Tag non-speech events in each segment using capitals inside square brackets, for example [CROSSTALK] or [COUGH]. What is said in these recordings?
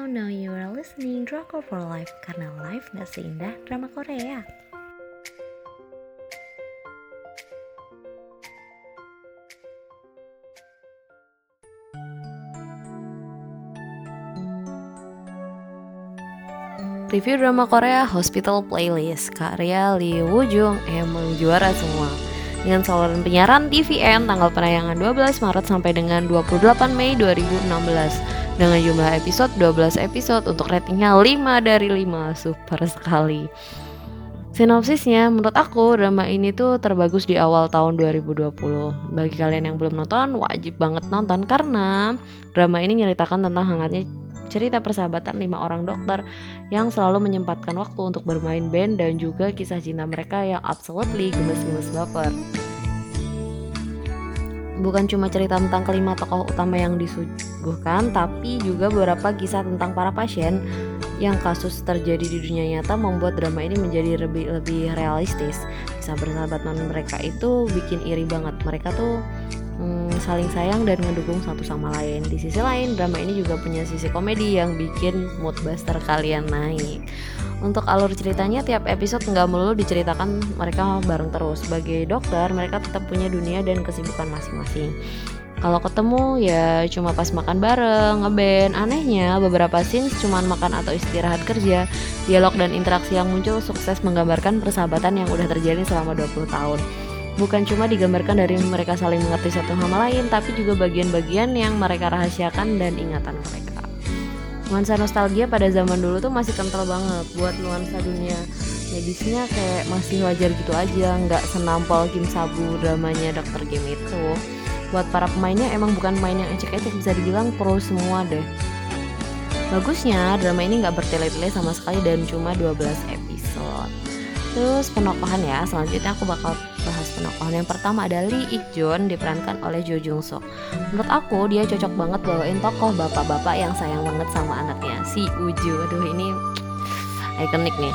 Hello, now you are listening Drama for Life karena life gak seindah drama Korea. Review drama Korea Hospital Playlist karya Lee Woo Jung emang juara semua dengan saluran penyiaran TVN tanggal penayangan 12 Maret sampai dengan 28 Mei 2016 dengan jumlah episode 12 episode untuk ratingnya 5 dari 5 super sekali Sinopsisnya, menurut aku drama ini tuh terbagus di awal tahun 2020 Bagi kalian yang belum nonton, wajib banget nonton Karena drama ini nyeritakan tentang hangatnya cerita persahabatan lima orang dokter yang selalu menyempatkan waktu untuk bermain band dan juga kisah cinta mereka yang absolutely gemes-gemes baper. Bukan cuma cerita tentang kelima tokoh utama yang disuguhkan, tapi juga beberapa kisah tentang para pasien yang kasus terjadi di dunia nyata membuat drama ini menjadi lebih lebih realistis. Kisah bersahabat non mereka itu bikin iri banget. Mereka tuh hmm, saling sayang dan ngedukung satu sama lain. Di sisi lain, drama ini juga punya sisi komedi yang bikin mood buster kalian naik. Untuk alur ceritanya, tiap episode nggak melulu diceritakan mereka bareng terus. Sebagai dokter, mereka tetap punya dunia dan kesibukan masing-masing. Kalau ketemu ya cuma pas makan bareng, ngeband. Anehnya beberapa scenes cuma makan atau istirahat kerja. Dialog dan interaksi yang muncul sukses menggambarkan persahabatan yang udah terjadi selama 20 tahun bukan cuma digambarkan dari mereka saling mengerti satu sama lain, tapi juga bagian-bagian yang mereka rahasiakan dan ingatan mereka. Nuansa nostalgia pada zaman dulu tuh masih kental banget buat nuansa dunia medisnya kayak masih wajar gitu aja, nggak senampol Kim Sabu dramanya Dr. Kim itu. Buat para pemainnya emang bukan main yang ecek-ecek bisa dibilang pro semua deh. Bagusnya drama ini nggak bertele-tele sama sekali dan cuma 12 episode. Terus penokohan ya, selanjutnya aku bakal bahas penokohan yang pertama ada Lee Ik Jun diperankan oleh Jo Jung Suk. Menurut aku dia cocok banget bawain tokoh bapak-bapak yang sayang banget sama anaknya si Uju. Aduh ini [TSK] ikonik nih.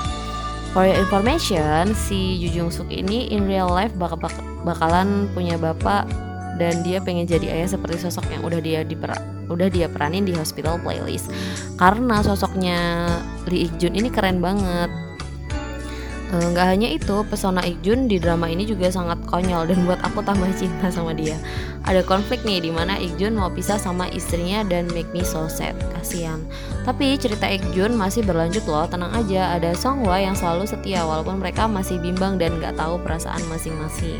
For your information, si Jo Jung Suk ini in real life bakal bakalan punya bapak dan dia pengen jadi ayah seperti sosok yang udah dia diper udah dia peranin di Hospital Playlist. Karena sosoknya Lee Ik Jun ini keren banget nggak hanya itu, pesona Ikjun di drama ini juga sangat konyol dan buat aku tambah cinta sama dia. Ada konflik nih di mana Ikjun mau pisah sama istrinya dan make me so sad, kasihan. Tapi cerita Ikjun masih berlanjut loh, tenang aja. Ada Songhwa yang selalu setia walaupun mereka masih bimbang dan nggak tahu perasaan masing-masing.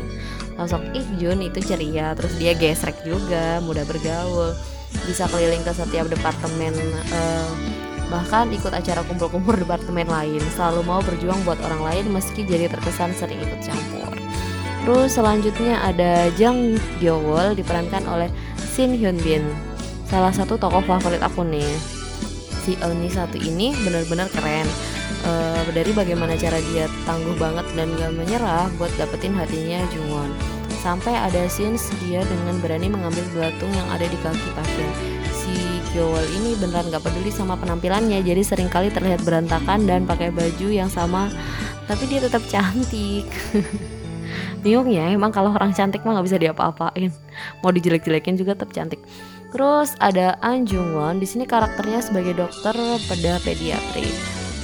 Sosok Ikjun itu ceria, terus dia gesrek juga, mudah bergaul, bisa keliling ke setiap departemen. Uh, bahkan ikut acara kumpul-kumpul departemen lain, selalu mau berjuang buat orang lain meski jadi terkesan sering ikut campur. Terus selanjutnya ada Jang Gyeowol diperankan oleh Shin Hyun Bin, salah satu tokoh favorit aku nih. Si Euni satu ini benar-benar keren. E, dari bagaimana cara dia tangguh banget dan gak menyerah buat dapetin hatinya Jungwon. Sampai ada scenes dia dengan berani mengambil belatung yang ada di kaki pasien Kyowol ini beneran gak peduli sama penampilannya jadi sering kali terlihat berantakan dan pakai baju yang sama tapi dia tetap cantik. [LAUGHS] Bingung ya emang kalau orang cantik mah nggak bisa diapa-apain. Mau dijelek-jelekin juga tetap cantik. Terus ada An Jung Won di sini karakternya sebagai dokter pada pediatri.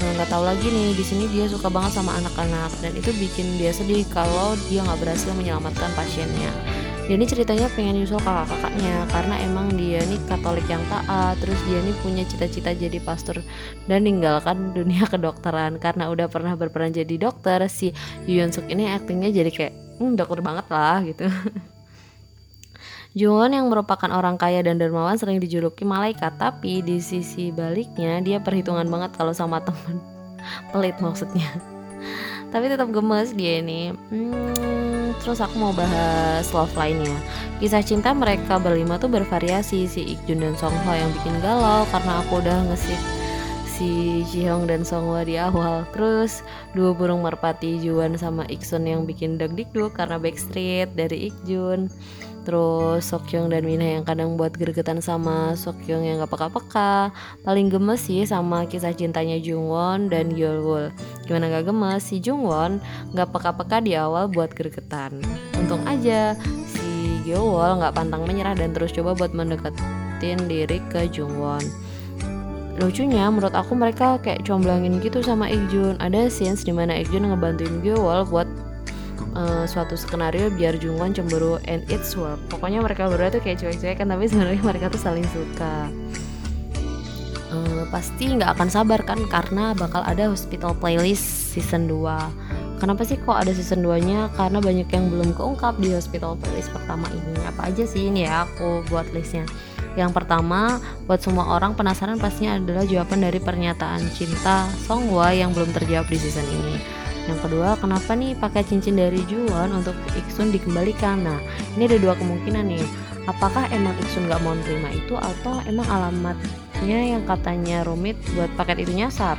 Nggak tahu lagi nih di sini dia suka banget sama anak-anak dan itu bikin dia sedih kalau dia nggak berhasil menyelamatkan pasiennya dia ini ceritanya pengen nyusul kakak-kakaknya karena emang dia nih Katolik yang taat terus dia nih punya cita-cita jadi pastor dan ninggalkan dunia [LAUGHS] kedokteran. Karena udah pernah berperan jadi dokter si Yoon Suk ini aktingnya jadi kayak hmm, dokter banget lah gitu. [LAUGHS] Jungwon yang merupakan orang kaya dan dermawan sering dijuluki malaikat tapi di sisi baliknya dia perhitungan banget kalau sama temen [LAUGHS] pelit maksudnya. Tapi tetap gemes dia ini. Hmm, terus aku mau bahas love lainnya kisah cinta mereka berlima tuh bervariasi. Si Ikjun dan Songhwa yang bikin galau karena aku udah ngesip si Jihyung dan Songhwa di awal. Terus dua burung merpati Juan sama Iksun yang bikin deg dikduk karena Backstreet dari Ikjun terus Sokyung dan Mina yang kadang buat gregetan sama Sokyung yang gak peka-peka. Paling gemes sih sama kisah cintanya Jungwon dan Yeolwol gimana gak gemes? Si Jungwon gak peka-peka di awal buat gregetan untung aja si Yeolwol gak pantang menyerah dan terus coba buat mendekatin diri ke Jungwon. Lucunya menurut aku mereka kayak comblangin gitu sama Ikjun ada scenes di mana Ikjun ngebantuin Gyewol buat uh, suatu skenario biar Jungwon cemburu and it's work. Pokoknya mereka berdua tuh kayak cuek-cuek kan tapi sebenarnya mereka tuh saling suka. Uh, pasti nggak akan sabar kan karena bakal ada hospital playlist season 2 kenapa sih kok ada season 2 nya karena banyak yang belum keungkap di hospital playlist pertama ini. Apa aja sih ini ya aku buat listnya. Yang pertama, buat semua orang penasaran pastinya adalah jawaban dari pernyataan cinta Songhwa yang belum terjawab di season ini. Yang kedua, kenapa nih pakai cincin dari Juwon untuk Iksun dikembalikan? Nah, ini ada dua kemungkinan nih. Apakah emang Iksun gak mau terima itu atau emang alamatnya yang katanya rumit buat paket itu nyasar?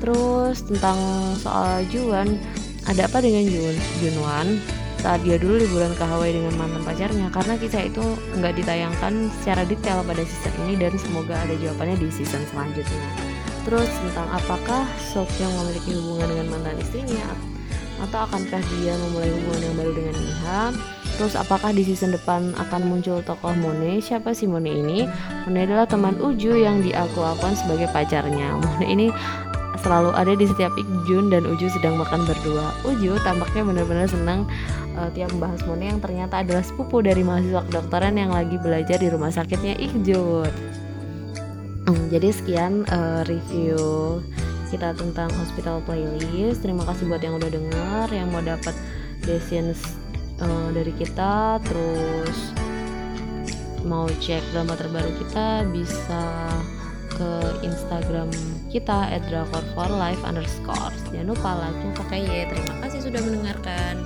Terus tentang soal Juwon, ada apa dengan Jun Junwan? saat dia dulu liburan ke Hawaii dengan mantan pacarnya karena kisah itu nggak ditayangkan secara detail pada season ini dan semoga ada jawabannya di season selanjutnya. Terus tentang apakah yang memiliki hubungan dengan mantan istrinya atau akankah dia memulai hubungan yang baru dengan Miha? Terus apakah di season depan akan muncul tokoh Mone? Siapa sih Mone ini? Mone adalah teman Uju yang diaku-akuan sebagai pacarnya. Mone ini selalu ada di setiap Ikjun dan Uju sedang makan berdua. Uju tampaknya benar-benar senang uh, tiap membahas Mone yang ternyata adalah sepupu dari mahasiswa kedokteran yang lagi belajar di rumah sakitnya Ikjun. Hmm, jadi sekian uh, review kita tentang hospital playlist. Terima kasih buat yang udah denger, yang mau dapat decisions uh, dari kita, terus mau cek drama terbaru kita bisa ke Instagram kita @drakor for life underscore. Jangan lupa like ya terima kasih sudah mendengarkan